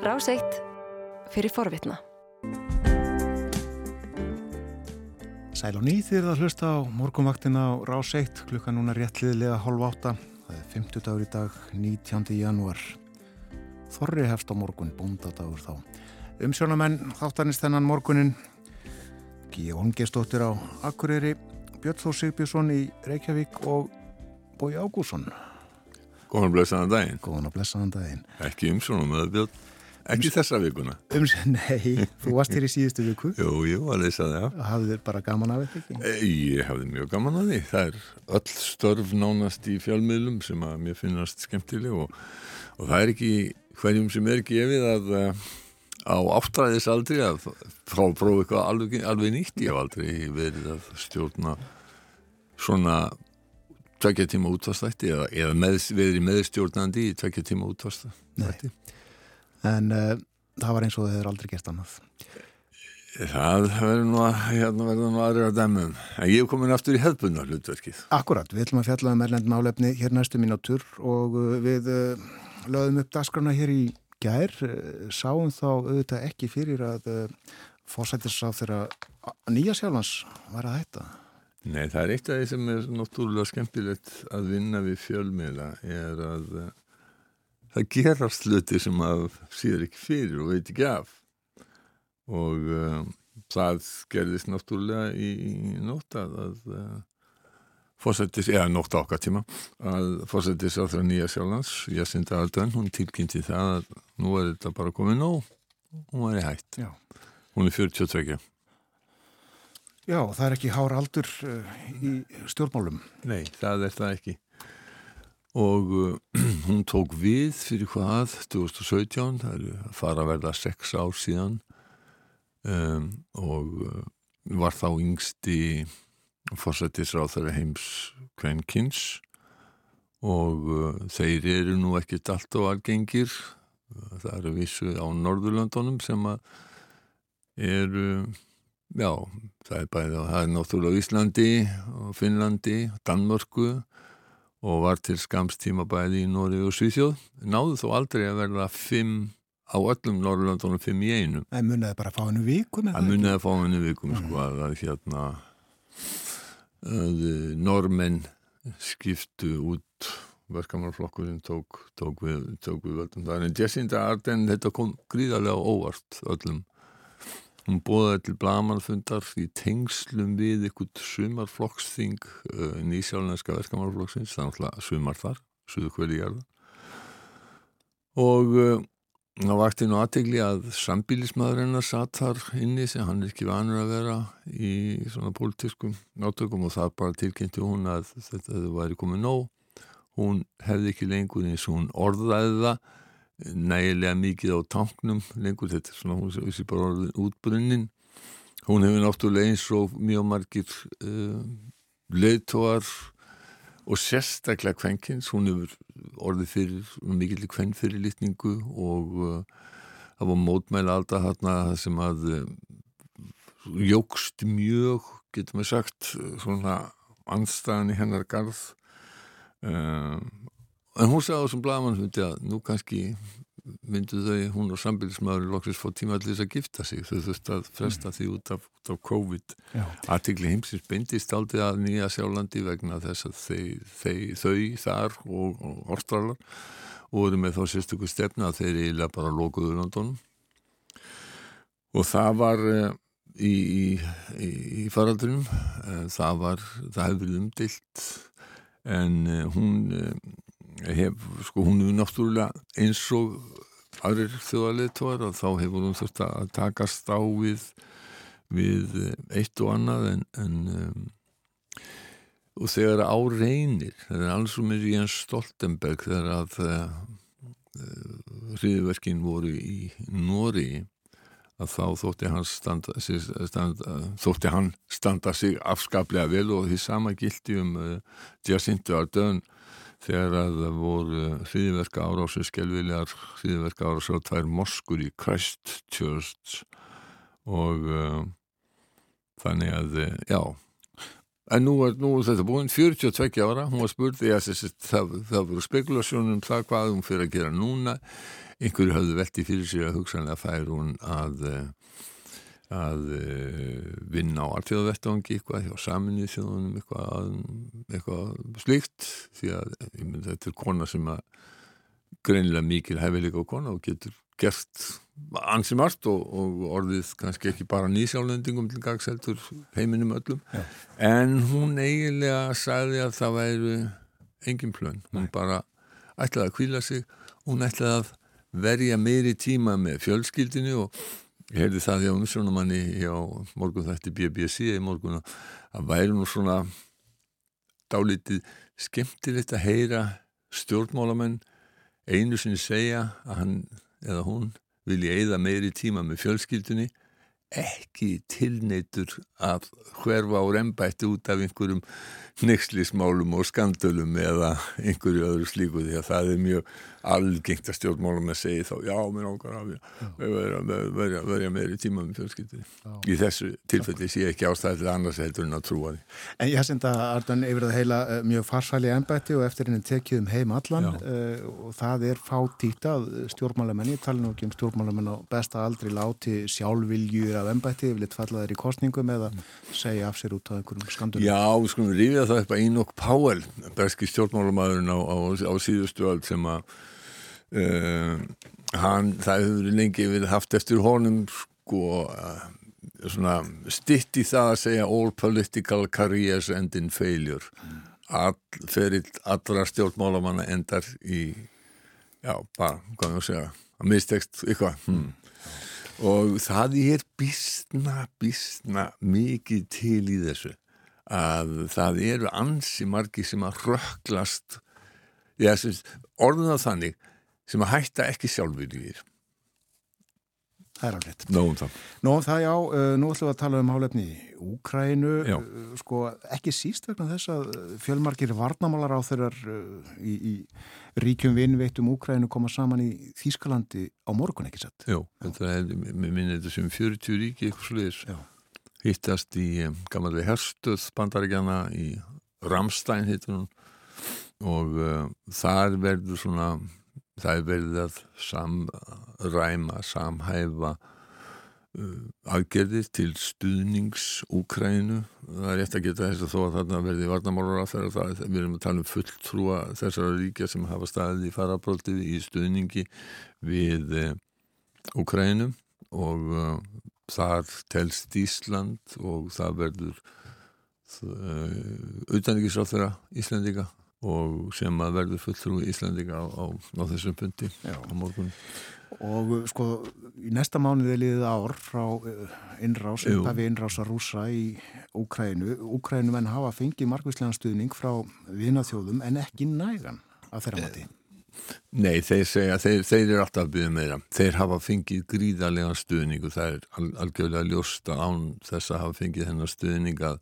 Ráseitt fyrir forvitna. Sæl og nýð þið að hlusta á morgunvaktina á Ráseitt klukka núna réttliðlega hálf átta. Það er 50 dagur í dag, 19. janúar. Þorri hefst á morgun, búndadagur þá. Umsjónamenn þáttanist þennan morgunin. Gíón gestóttir á Akureyri, Björn Þór Sigbjörnsson í Reykjavík og Bói Ágússon. Góðan og blessaðan daginn. Góðan og blessaðan daginn. Ekki umsjónum með Björn. Ekki þessa vikuna? Um, nei, þú varst hér í síðustu viku. Jú, jú, að leysa það, já. Hafðu þér bara gaman af þetta ekki? Ég hafði mjög gaman af því. Það er öll störf nánast í fjölmiðlum sem að mér finnast skemmtileg og, og það er ekki hverjum sem er gefið að uh, á áttræðis aldrei að frá prófa eitthvað alveg, alveg nýtt. Ég hef aldrei verið að stjórna svona tvekja tíma útvastætti eða, eða með, verið meðstjórnandi í tvekja tíma útvastætti. En uh, það var eins og hefur aldrei gert annað. Það verður nú að, hérna verður nú aðra að dæmum. En ég hef komin aftur í hefðbunna hlutverkið. Akkurat, við ætlum að fjalla um erlend málefni hér næstu mínútur og uh, við uh, lögum upp dasgrana hér í gær. Sáum þá auðvitað ekki fyrir að fórsættisáð þeirra nýja sjálfans var að hætta. Nei, það er eitt af því sem er náttúrulega skemmtilegt að vinna við fjölmiðla er að það gerast hluti sem að síður ekki fyrir og veit ekki af. Og uh, það gerðist náttúrulega í, í nótt að, uh, fórsættis, eða nótt okkar tíma að fórsættis á það nýja sjálfans Jacinda Ardern, hún tilkynnti það að nú er þetta bara komið nóg hún er í hætt. Já. hún er 42 Já, það er ekki hár aldur uh, í stjórnmálum. Nei, það er það ekki og uh, hún tók við fyrir hvað? 2017, það er að fara að verða sex ár síðan. Um, og uh, var þá yngsti fórsættisráð þeirra heims kvenkins. Og uh, þeir eru nú ekkert allt og algengir. Það eru vissu á Norðurlandunum sem að eru já, það er bæðið það er náttúrulega Íslandi og Finnlandi, Danmörku og var til skamstíma bæði í Nóri og Svíþjóð náðu þó aldrei að verða fimm á öllum Norrlandunum fimm í einum Það munnaði bara að fá hennu vikum Það munnaði að fá hennu vikum mm. sko að, hérna að normenn skiptu út verkamannflokkurinn tók, tók við, við völdum það en Jessinda Arden þetta kom gríðarlega óvart öllum Hún bóðaði til blamanfundar í tengslum við ykkur sumarflokksþing uh, nýsjálfnænska verkamannflokksins, það er náttúrulega sumar þar, suðu hverju gerða. Og uh, það vakti nú aðtegli að sambílismadurinn að satt þar inni sem hann er ekki vanur að vera í svona pólitískum átökum og það bara tilkynnti hún að þetta væri komið nóg. Hún hefði ekki lengur eins og hún orðaði það nægilega mikið á tanknum lengur. Þetta er svona hún sem vissi bara útbrunnin. Hún hefur náttúrulega eins og mjög margir uh, leiðtóar og sérstaklega kvenkins. Hún hefur orðið fyrir mikil kvenn fyrir litningu og uh, það var mótmæla alltaf hérna sem að uh, jógst mjög getur maður sagt svona anstæðan í hennar garð En hún sagði á þessum blagamannsfundi að nú kannski myndu þau, hún og sambilsmaðurinn loksist fór tíma allir þess að gifta sig. Þau þurfti að fresta því út af, út af COVID. Aðtikli heimsins beindist aldrei að nýja sjálflandi vegna þess að þau, þau, þau þar og, og orstralar voru með þá sérstökur stefna að þeir eiginlega bara lokuðu landunum og það var í, í, í faraldrinum. Það var, það verið umdilt en hún hef, sko hún hefur náttúrulega eins og aðrir þjóðarleitóar og þá hefur hún þurft að takast á við við eitt og annað en, en um, og þegar á reynir það er alls og mér í en Stoltenberg þegar að uh, hriðverkin voru í Nóri að þá þótti hann standa, standa, þótti hann standa sig afskaplega vel og því sama gildi um uh, Jacinto Ardern þegar að það voru hriðverka árásir, skelvilegar hriðverka árásir á tvær moskur í Christchurch og uh, þannig að, já. En nú er, nú er þetta búin 42 ára, hún var þessi, það, það voru spekulasjónum það hvað hún fyrir að gera núna. Einhverju hafðu velti fyrir sig að hugsanlega fær hún að að vinna á alltjóðavettvangi eitthvað hjá saminnið þjóðunum eitthvað, eitthvað slíkt því að myndi, þetta er kona sem að greinilega mikil hefileika á kona og getur gert ansi margt og, og orðið kannski ekki bara nýsjálendingum til gagseltur heiminum öllum Já. en hún eiginlega sagði að það væri engin plön, hún Nei. bara ætlaði að kvíla sig, hún ætlaði að verja meiri tíma með fjölskyldinu og ég heyrði það hjá umsjónumanni hjá morgun þetta BBC í morgun að væri nú svona dálítið skemmtilegt að heyra stjórnmálamenn einu sinni segja að hann eða hún vilja eigða meiri tíma með fjölskyldunni ekki tilneitur að hverfa á rembætti út af einhverjum nexlismálum og skandölum eða einhverju öðru slíku því að það er mjög algengt að stjórnmálum að segja þá já, mér ákvar að verja meiri tíma með fjölskyldinni. Í þessu tilfelli sé ekki ástæðilega annars heldur en að trúa því. En ég senda Ardan yfir það heila eh, mjög farsæli ennbætti og eftir henni tekið um heim allan uh, og það er fátíkt að stjórnmálamenni, ég tala nú ekki um stjórnmálamenn á besta aldri láti sjálfviljur af ennbætti, við litt fallaðir í kostningum eða segja af sér út á einhverjum skandunum. Já, skulum ríða það upp að Enoch Powell, berski stjórnmálamæðurinn á, á, á síðustu öll sem að Uh, hann, það hefur lengi verið haft eftir honum sko uh, svona stitt í það að segja all political careers end in failure mm. all, ferill allra stjórnmálamanna endar í já, bara, hvað að segja að mistekst eitthvað hmm. og það er bísna bísna mikið til í þessu að það eru ansi margi sem að rökklast orðun að þannig sem að hætta ekki sjálfurlýðir. Það er alveg. Nóum það. Nóum það, já. Uh, nú ætlum við að tala um hálefni í Úkrænu. Uh, sko, ekki síst vegna þess að fjölmarkir varnamálar á þeirrar uh, í, í ríkjum vinnveitum Úkrænu koma saman í Þýskalandi á morgun, ekki satt? Jó, þetta er, mér minnir þetta sem 40 ríki, eitthvað sluðis. Hittast í um, gammalvi herstöð bandaríkjana í Ramstein, hittur hún, og uh, þar verður svona það er verið að samræma, samhæfa uh, aðgerðir til stuðnings Úkrænu. Það er rétt að geta þess að þó að þarna verði varnamálur að þeirra það. Við erum að tala um fulltrúa þessara ríkja sem hafa staðið í farabrótið í stuðningi við uh, Úkrænu og uh, þar telst Ísland og það verður auðvitaðningisráð uh, þeirra Íslandika og sem að verður fulltrú í Íslandika á, á, á þessum pundi Já. á morgun. Og sko í næsta mánuði liðið ár frá eh, innrás, uppafi innrása rúsa í Úkrænu Úkrænu menn hafa fengið margvíslegan stuðning frá vinaþjóðum en ekki nægan að þeirra mati. Nei, þeir segja, þeir, þeir eru alltaf að byggja meira. Þeir hafa fengið gríðarlega stuðning og það er algjörlega ljósta án þess að hafa fengið hennar stuðning að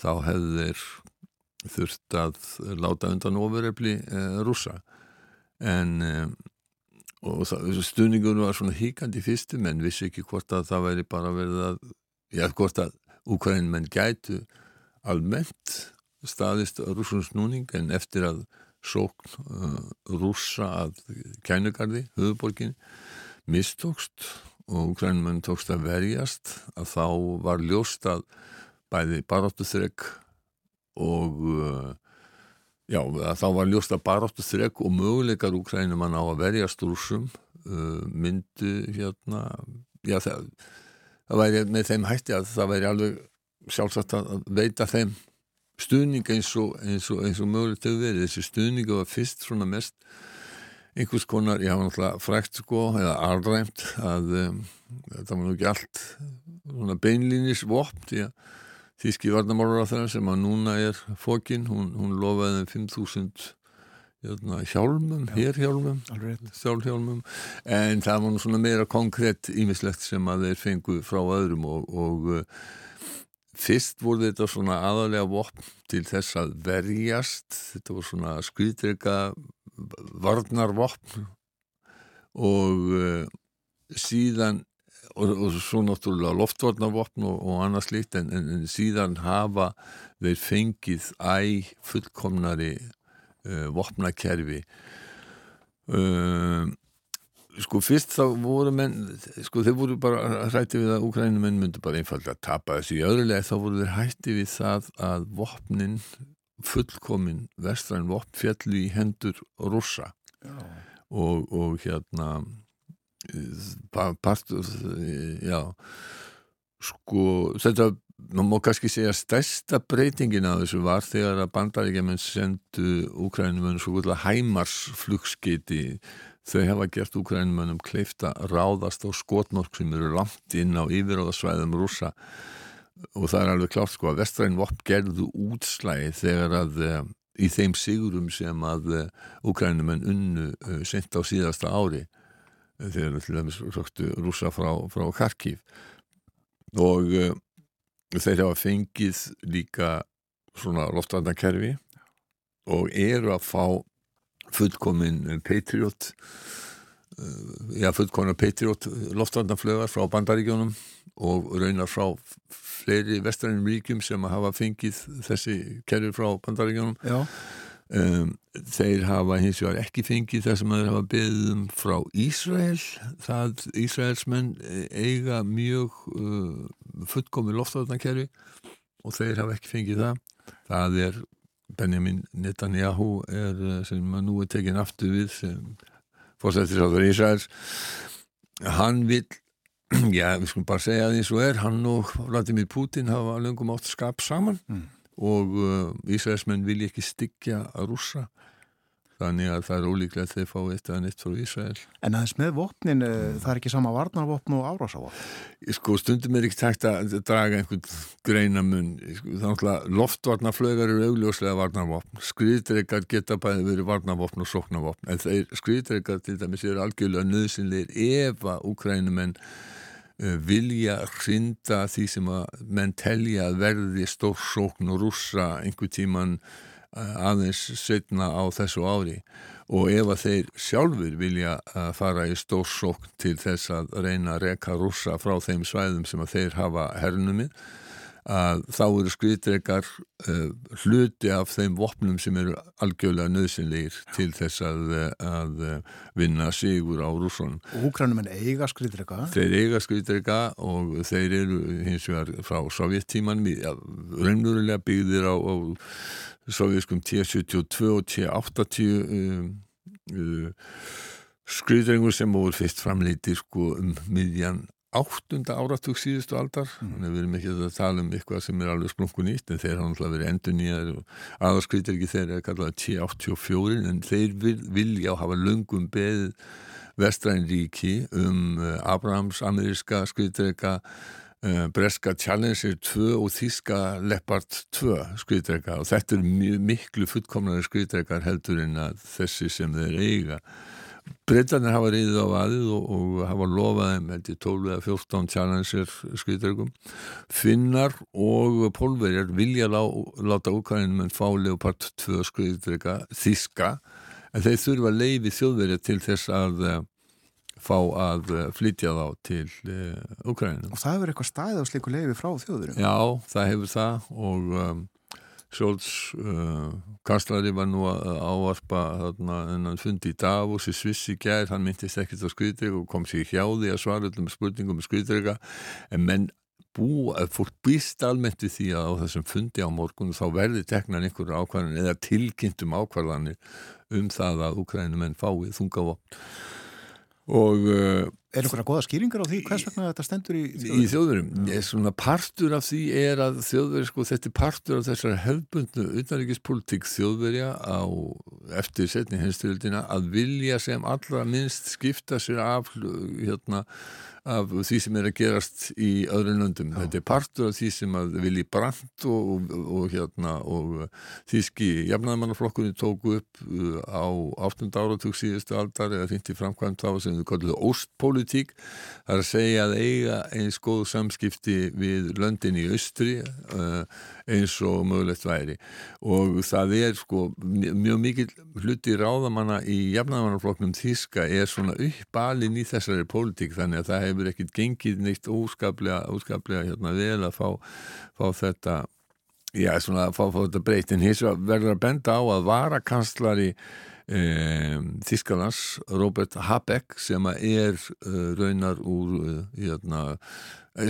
þá hefur þeir þurft að láta undan ofurrefli eh, rúsa en eh, og stuðningur var svona híkandi fyrstu menn vissi ekki hvort að það væri bara verið að já, hvort að Ukraín menn gætu almennt staðist rúsums núning en eftir að sókn uh, rúsa að kænugarði, höfuborgin mistókst og Ukraín menn tókst að verjast að þá var ljóst að bæði baráttu þrygg og uh, já, þá var ljósta baróttu þrek og möguleikar úkrænum að ná að verja stúrsum uh, myndu hérna já, það, það væri með þeim hætti að það væri alveg sjálfsagt að veita þeim stuðning eins og, og, og mögulegt hefur verið, þessi stuðningu var fyrst svona mest einhvers konar, ég hafa náttúrulega frækt sko, eða alræmt að um, þetta var nú ekki allt svona beinlínis vopn því að Þíski þeirra sem að núna er fókin, hún, hún lofaði 5.000 hérna, hjálmum, hérhjálmum, sjálfhjálmum, en það var nú svona meira konkrétt ímislegt sem að þeir fengu frá öðrum og, og uh, fyrst voru þetta svona aðalega vopn til þess að verjast, þetta voru svona skriðdrega varnarvopn og uh, síðan og, og svo náttúrulega loftvarnavopn og, og annað slíkt en, en, en síðan hafa þeir fengið æg fullkomnari uh, vopnakerfi. Uh, sko fyrst þá voru menn sko þeir voru bara hrætti við að úkrænumenn myndu bara einfallega að tapa þessu. Í öðrulega þá voru þeir hætti við það að vopnin fullkomin vestræn vopn fjallu í hendur rúsa og, og hérna partur já. Sko þetta maður má kannski segja stærsta breytingin af þessu var þegar að bandaríkjaman sendu úkrænumönnum svo hæmarsflugskiti þau hefa gert úkrænumönnum kleifta ráðast á skotmörk sem eru langt inn á yfiráðasvæðum rúsa og það er alveg klárt sko að vestræn vopp gerðu útslægi þegar að uh, í þeim sigurum sem að uh, úkrænumenn unnu uh, sent á síðasta ári þegar til dæmis röktu rúsa frá, frá Kharkiv. Og þeir hafa fengið líka svona loftvarnakerfi og eru að fá fullkomin Patriot já fullkomin Patriot loftvarnaflögar frá bandaríkjónum og raunar frá fleiri vestrænum ríkjum sem hafa fengið þessi kerfi frá bandaríkjónum um, þeir hafa hins vegar ekki fengið það sem þeir hafa beðum frá Ísrael. Það Ísraelsmenn eiga mjög uh, fullkomi loftvarnakerfi og þeir hafa ekki fengið það. Það er Benjamin Netanyahu er, uh, sem nú er tekin aftur við sem fórsættir sáður Ísraels. Hann vil Já, við skulum bara segja eins og er hann og Vladimir Putin hafa löngum átt skap saman. Mm. Og uh, Ísraelsmenn vilja ekki styggja að rúsa þannig að það er ólíklegt að þeir fá eitt eða neitt frá Ísrael. En aðeins með vopnin, mm. það er ekki sama varnarvopn og árásavopn Sko stundum er ekki tækt að draga einhvern greinamun. Sko, þannig að loftvarnarflögar eru augljóslega varnarvopn. Skriðdreikar geta bæði verið varnarvopn og sóknarvopn. En þeir skriðdreikar til dæmis eru algjörlega nöðsynleir ef að úkrænumenn Eh, vilja hrinda því sem að menn telja að verði stórsókn og rússa einhver tíman eh, aðeins setna á þessu ári. Og ef að þeir sjálfur vilja eh, fara í stórsókn til þess að reyna að reka rússa frá þeim svæðum sem að þeir hafa hernumið að þá eru skriðdrekar uh, hluti af þeim vopnum sem eru algjörlega nöðsynleir til þess að, að vinna sigur á rússunum. Og húkrannum en eiga skriðdreka? Þeir eiga skriðdreka og þeir eru hins vegar frá sovjettíman ja, raunverulega byggðir á, á sovjetskum T-72 og T-80 um, uh, skriðdrengur sem voru fyrst framleiti sko um miðjan áttunda áratug síðustu aldar. Mm. við erum ekki að tala um eitthvað sem er alveg splungun nýtt en þeir hafa náttúrulega verið endur nýjar og aðarskritir ekki þeir er kallað T84 en þeir vilja hafa lungum beð vestræðinríki um uh, Abrahams ameríska skritreka uh, Breska Challenger 2 og Þíska Leopard 2 skritreka og þetta er mjög miklu fullkomnari skritrekar heldur en að þessi sem þeir eiga Breitarnir hafa reyðið á aðið og, og hafa lofað þeim held í 12 eða 14 challenger skriðdregum. Finnar og pólverjar vilja lá, láta úkvæðinum en fá Leopard 2 skriðdrega þíska en þeir þurfa leiði þjóðverja til þess að uh, fá að uh, flytja þá til úkvæðinum. Uh, og það hefur eitthvað staðið á sliku leiði frá þjóðverjum? Já, það hefur það og um, Sjóls uh, Kanslari var nú að ávarpa þarna en fundi í Davos í Svissi gær, hann myndist ekkert á skriðdrega og kom sér hjá því að svara öllum spurningum um skriðdrega en menn bú, að fólk býst almennt við því að á þessum fundi á morgun þá verði teknan einhverju ákvarðan eða tilkynntum ákvarðanir um það að Ukrænumenn fáið þungavopn. Og uh, Er einhverja goða skýringar á því hvers vegna þetta stendur í þjóðurum? Í þjóðurum, svona partur af því er að þjóðveri, sko, þetta er partur af þessar hefbundnu utanrikiðspolítik þjóðverja á eftir setni henstöldina að vilja sem allra minnst skipta sér af hérna af því sem er að gerast í öðrun löndum. Þetta er partur af því sem að Vili Brandt og, og, og hérna og þíski jafnaðmannaflokkunni tóku upp uh, á 8. áratug síðustu aldar eða hindi framkvæmt þá sem við kalluðu óstpólitík pólitík það er að segja að eiga eins góð samskipti við löndin í austri uh, eins og mögulegt væri. Og það er sko mjög mikil hluti ráðamanna í jafnæðamannafloknum Þíska er svona uppalinn í þessari pólitík þannig að það hefur ekkit gengið neitt óskaplega, óskaplega hérna, vel að fá, fá þetta já, svona að fá, fá þetta breytin hins verður að benda á að varakanslari Þískalans Robert Habeck sem er e, raunar úr e, hérna,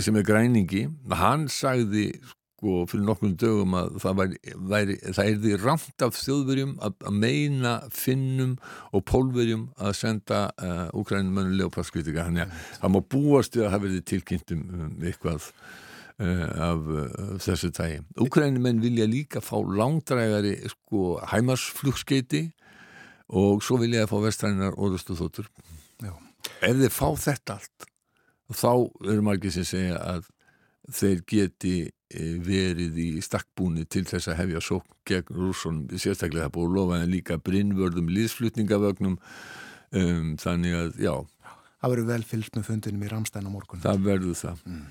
sem er græningi. Hann sagði sko fyrir nokkrum dögum að það væri, væri það er því ramt af þjóðverjum að, meina finnum og pólverjum að senda uh, úkrænumönu leopardskritika hann má búast við að það verði tilkynnt um, eitthvað af þessu tægi. Úkrænumenn vilja líka fá langdrægari sko hæmarsflugskeiti og svo vilja það fá vestrænar orðustu þóttur. Ef þeir fá þetta allt þá eru margir sem segja að þeir geti eh, verið í stakkbúni til þess að hefja sók gegn rússon, sérstaklega það búið að lofa en líka brinnvörðum liðsflutningavögnum um, þannig að já. Það verður vel fyllt með fundinum í Ramstein á morgun. Það verður það. Mm.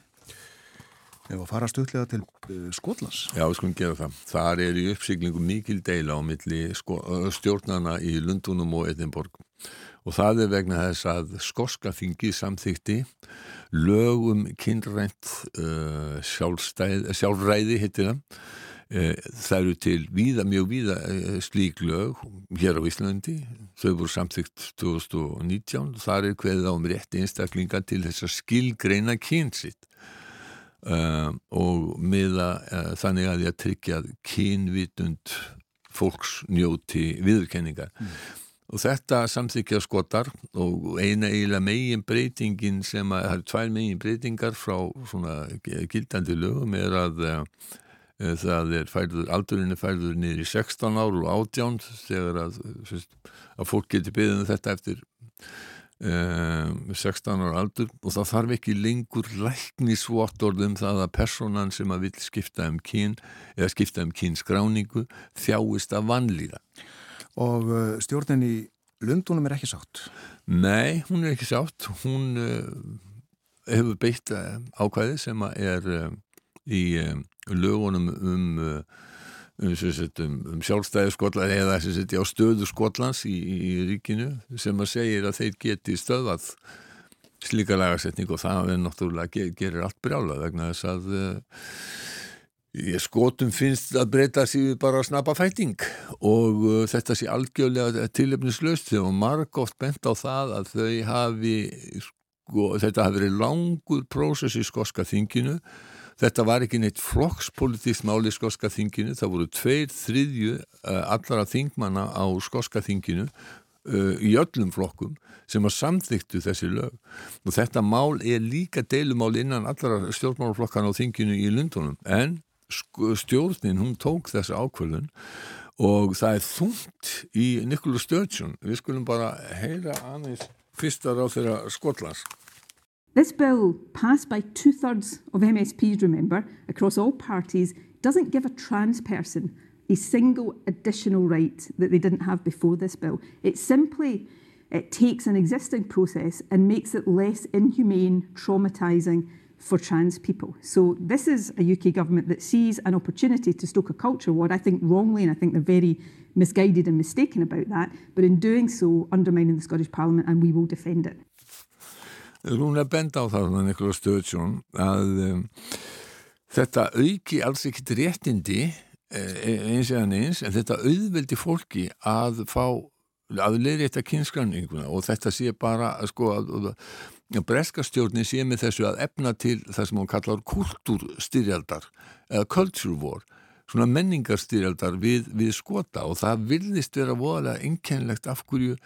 Ef að fara stutlega til uh, Skotlands. Já, við skulum gera það. Þar er í uppsýklingu mikil deila á milli sko, stjórnana í Lundunum og Edinborg. Og það er vegna þess að skorska þingi samþykti lögum kynrænt uh, sjálfræði hittir það. Það eru til víða, mjög víða slík lög hér á Íslandi. Þau voru samþykt 2019. Þar er hverðið á um rétti einstaklinga til þess að skilgreina kynsitt. Uh, og miða uh, þannig að ég tryggja kynvitund fólks njóti viðurkenningar mm. og þetta samþykja skotar og eina eiginlega megin breytingin sem að það eru tvær megin breytingar frá svona gildandi lögum er að uh, það er færður, aldurinn er færður niður í 16 ár og 18 þegar að, að fólk getur byggðið um þetta eftir Um, 16 ára aldur og það þarf ekki lengur læknisvottorð um það að personan sem að vil skipta um kyn eða skipta um kynskráningu þjáist að vanlýra Og uh, stjórnin í Lundunum er ekki sátt? Nei, hún er ekki sátt hún uh, hefur beitt uh, ákvæði sem er uh, í uh, lögunum um um, um, um sjálfstæði Skotland eða á stöðu Skotlands í, í ríkinu sem að segir að þeir geti stöðað slíka lagarsetning og það er náttúrulega gerir allt brjála vegna þess að uh, skotum finnst að breyta sér bara að snappa fæting og uh, þetta sé algjörlega tilöfnislaust þegar margótt bent á það að þau hafi sko, þetta hafi verið langur prósess í skoska þinginu Þetta var ekki neitt flokkspolitíkt máli í skoska þinginu, það voru tveir þriðju uh, allara þingmanna á skoska þinginu uh, í öllum flokkum sem að samþyktu þessi lög. Og þetta mál er líka deilumál innan allara stjórnmálflokkan á þinginu í Lundunum en stjórnin hún tók þessi ákvöldun og það er þungt í Nikola Sturgeon, við skulum bara heyra aðeins fyrstar á þeirra Skotlands This bill, passed by two thirds of MSPs, remember, across all parties, doesn't give a trans person a single additional right that they didn't have before this bill. It simply it takes an existing process and makes it less inhumane, traumatising for trans people. So this is a UK government that sees an opportunity to stoke a culture war, I think wrongly, and I think they're very misguided and mistaken about that, but in doing so, undermining the Scottish Parliament, and we will defend it. Er benda á það, Nikola Sturgeon, að um, þetta auki alls ekkit réttindi e, eins eða neins, en þetta auðveldi fólki að fá að leiri þetta kynskranninguna og þetta sé bara sko, að, að breskastjórni sé með þessu að efna til það sem hún kallar kultúrstyrjaldar eða culture war svona menningarstyrjaldar við, við skota og það vilðist vera voðalega einkennlegt af hverju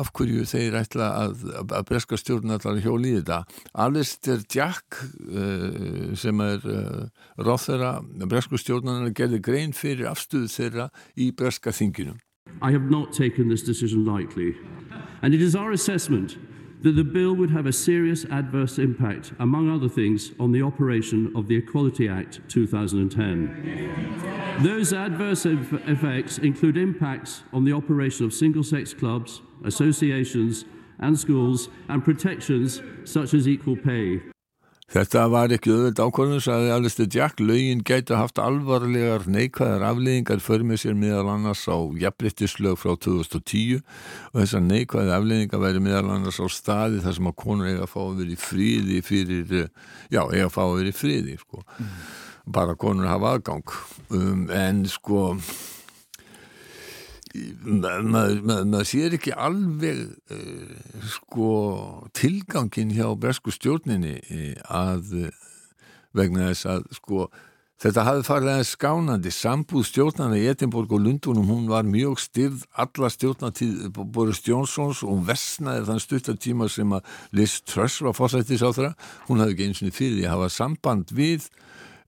af hverju þeir ætla að, að breska stjórnallar hjóli í þetta. Alistair Jack uh, sem er uh, ráþeira bresku stjórnallar gerði grein fyrir afstuð þeirra í breska þinginu. I have not taken this decision lightly and it is our assessment that the bill would have a serious adverse impact, among other things, on the operation of the Equality Act 2010. Those adverse effects include impacts on the operation of single-sex clubs, associations and schools and protections such as equal pay. Þetta var ekki auðvöld ákvörðun, sagði Alistair Jack, lögin gæti haft alvarlegar neikvæðar afleðingar för með sér meðal annars á jafnbryttislög frá 2010 og þessar neikvæði afleðingar væri meðal annars á staði þar sem að konur eiga að fá að vera í fríði fyrir, já, eiga að fá að vera í fríði, sko. Mm. Bara konur hafa aðgang. Um, en sko maður mað, mað sér ekki alveg uh, sko tilgangin hjá bresku stjórninni uh, að uh, vegna þess að sko þetta hafði farið aðeins skánandi. Sambúð stjórnana í Edinborg og Lundunum hún var mjög styrð alla stjórnatíð Boris Johnsons og versnaði þann stuttartíma sem að Liz Truss var fórsættis á þeirra hún hafði ekki eins og fyrir því að hafa samband við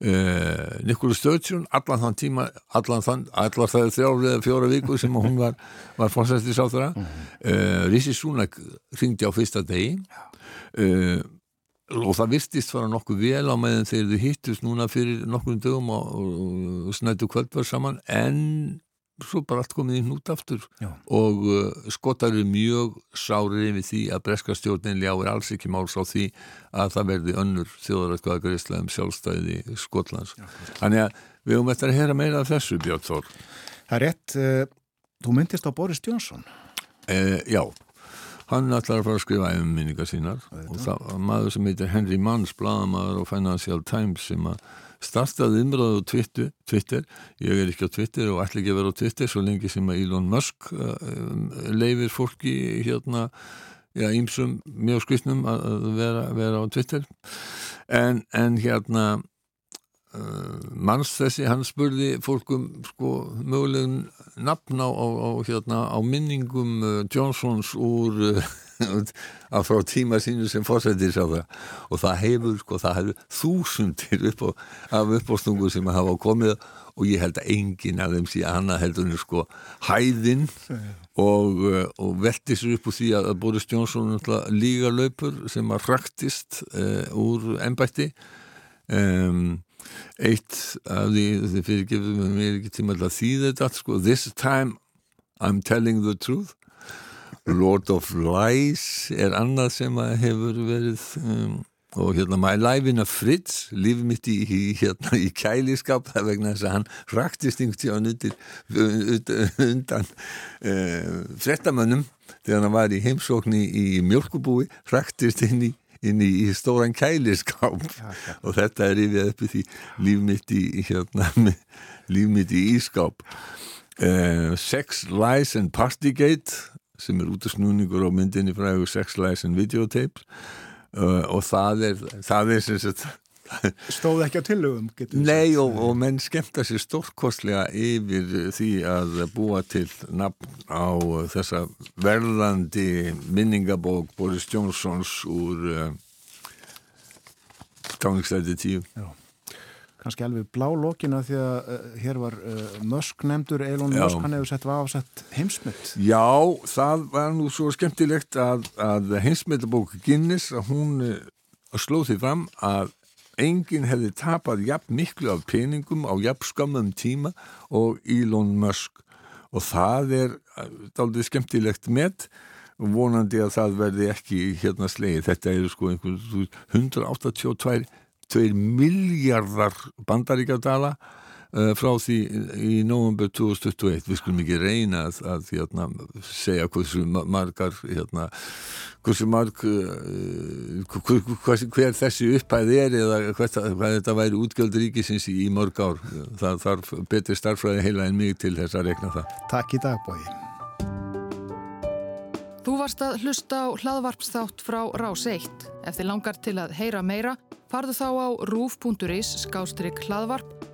Uh, Nikóla Sturgeon allan þann tíma allan þann, allar það er þrjár eða fjóra viku sem hún var, var fórsættis á mm -hmm. uh, Rissi Súnak ringdi á fyrsta degi. Uh, og það virtist fara nokkuð vel á meðan þegar þið hittust núna fyrir nokkur dögum og, og, og snættu kvöldvar saman. En svo bara allt komið í hnút aftur Já. og uh, skottar eru mjög sárið yfir því að breska stjórnin ljáir alls ekki máls á því að það verði önnur þjóðarættkvæða greiðslega um sjálfstæði Skotlands. Já, Þannig að við höfum eftir að heyra meira af þessu Björn Þór. Það er rétt, uh, þú myndist á Boris Johnson. Uh, já, hann ætlar að fara að skrifa um minningar sínar og það var maður sem heitir Henry Manns, bladamæður og Financial Times sem að startaði umræðu á Twitter, Twitter, ég er ekki á Twitter og ætla ekki að vera á Twitter svo lengi sem að Elon Musk uh, leifir fólki hérna já, ímsum mjög skvistnum að vera, vera á Twitter. En, en hérna manns þessi, hann spurði fólkum sko mögulegum nafn á, á, hérna, á minningum uh, Johnsons úr að frá tíma sínu sem fórsættir sá það og það hefur sko, það hefur þúsundir upp á, af uppástungu sem hafa komið og ég held að enginn af þeim síðan hana heldur henni sko hæðinn og, eh, og veldi sér upp úr því að Boris Johnson líga löpur sem að raktist uh, úr ennbætti um, eitt af því þið fyrirgefum mér ekki tíma að þýða þetta sko, this time I'm telling the truth. Lord of Lies er annað sem hefur verið um, og hérna My Life in a Fridge lífið mitt í, í, hérna, í kæliskap það vegna þess að hann raktist undir undan uh, frettamönnum þegar hann var í heimsókni í mjölkubúi raktist inn í inn í, í stóran kæliskáp. Ja, ja. og þetta er yfir uppi því líf mitt í hérna, líf mitt í ískáp. Uh, Sex, Lies and Partygate sem er út af snúningur á myndinni fræðu Sex, Lies and Videotapes uh, og það er það er sem sagt Stóð ekki á tillögum? Nei og, og menn skemmta sér stórkostlega yfir því að búa til nafn á þessa verðandi minningabók Boris Johnsons úr uh, Táningstæti 10 Já kannski alveg blá lokina því að uh, hér var uh, Musk nefndur, Elon. Musk, hann hefur sett afsett heimsmynd. Já, það var nú svo skemmtilegt að, að heimsmyndabók Guinness, að hún uh, slóð því fram að enginn hefði tapað jafn miklu af peningum á jafn skamum tíma og Elon Musk og það er daldið skemmtilegt með vonandi að það verði ekki hérna slegið. Þetta eru sko einhvern 182 2 miljardar bandaríkjadala frá því í november 2021 við skulum ekki reyna að, að hérna, segja hversu margar hérna, hversu marg uh, hver, hver þessi upphæð er eða hvað, hvað þetta væri útgjöld ríkisins í, mörg ár. Það þarf betri starfræði heila en mig til þess að rekna það. Takk í dag bói Þú varst að hlusta á hlaðvarpsþátt frá Rás 1 ef þið langar til að heyra meira Farðu þá á rúf.is skástrygg hlaðvarp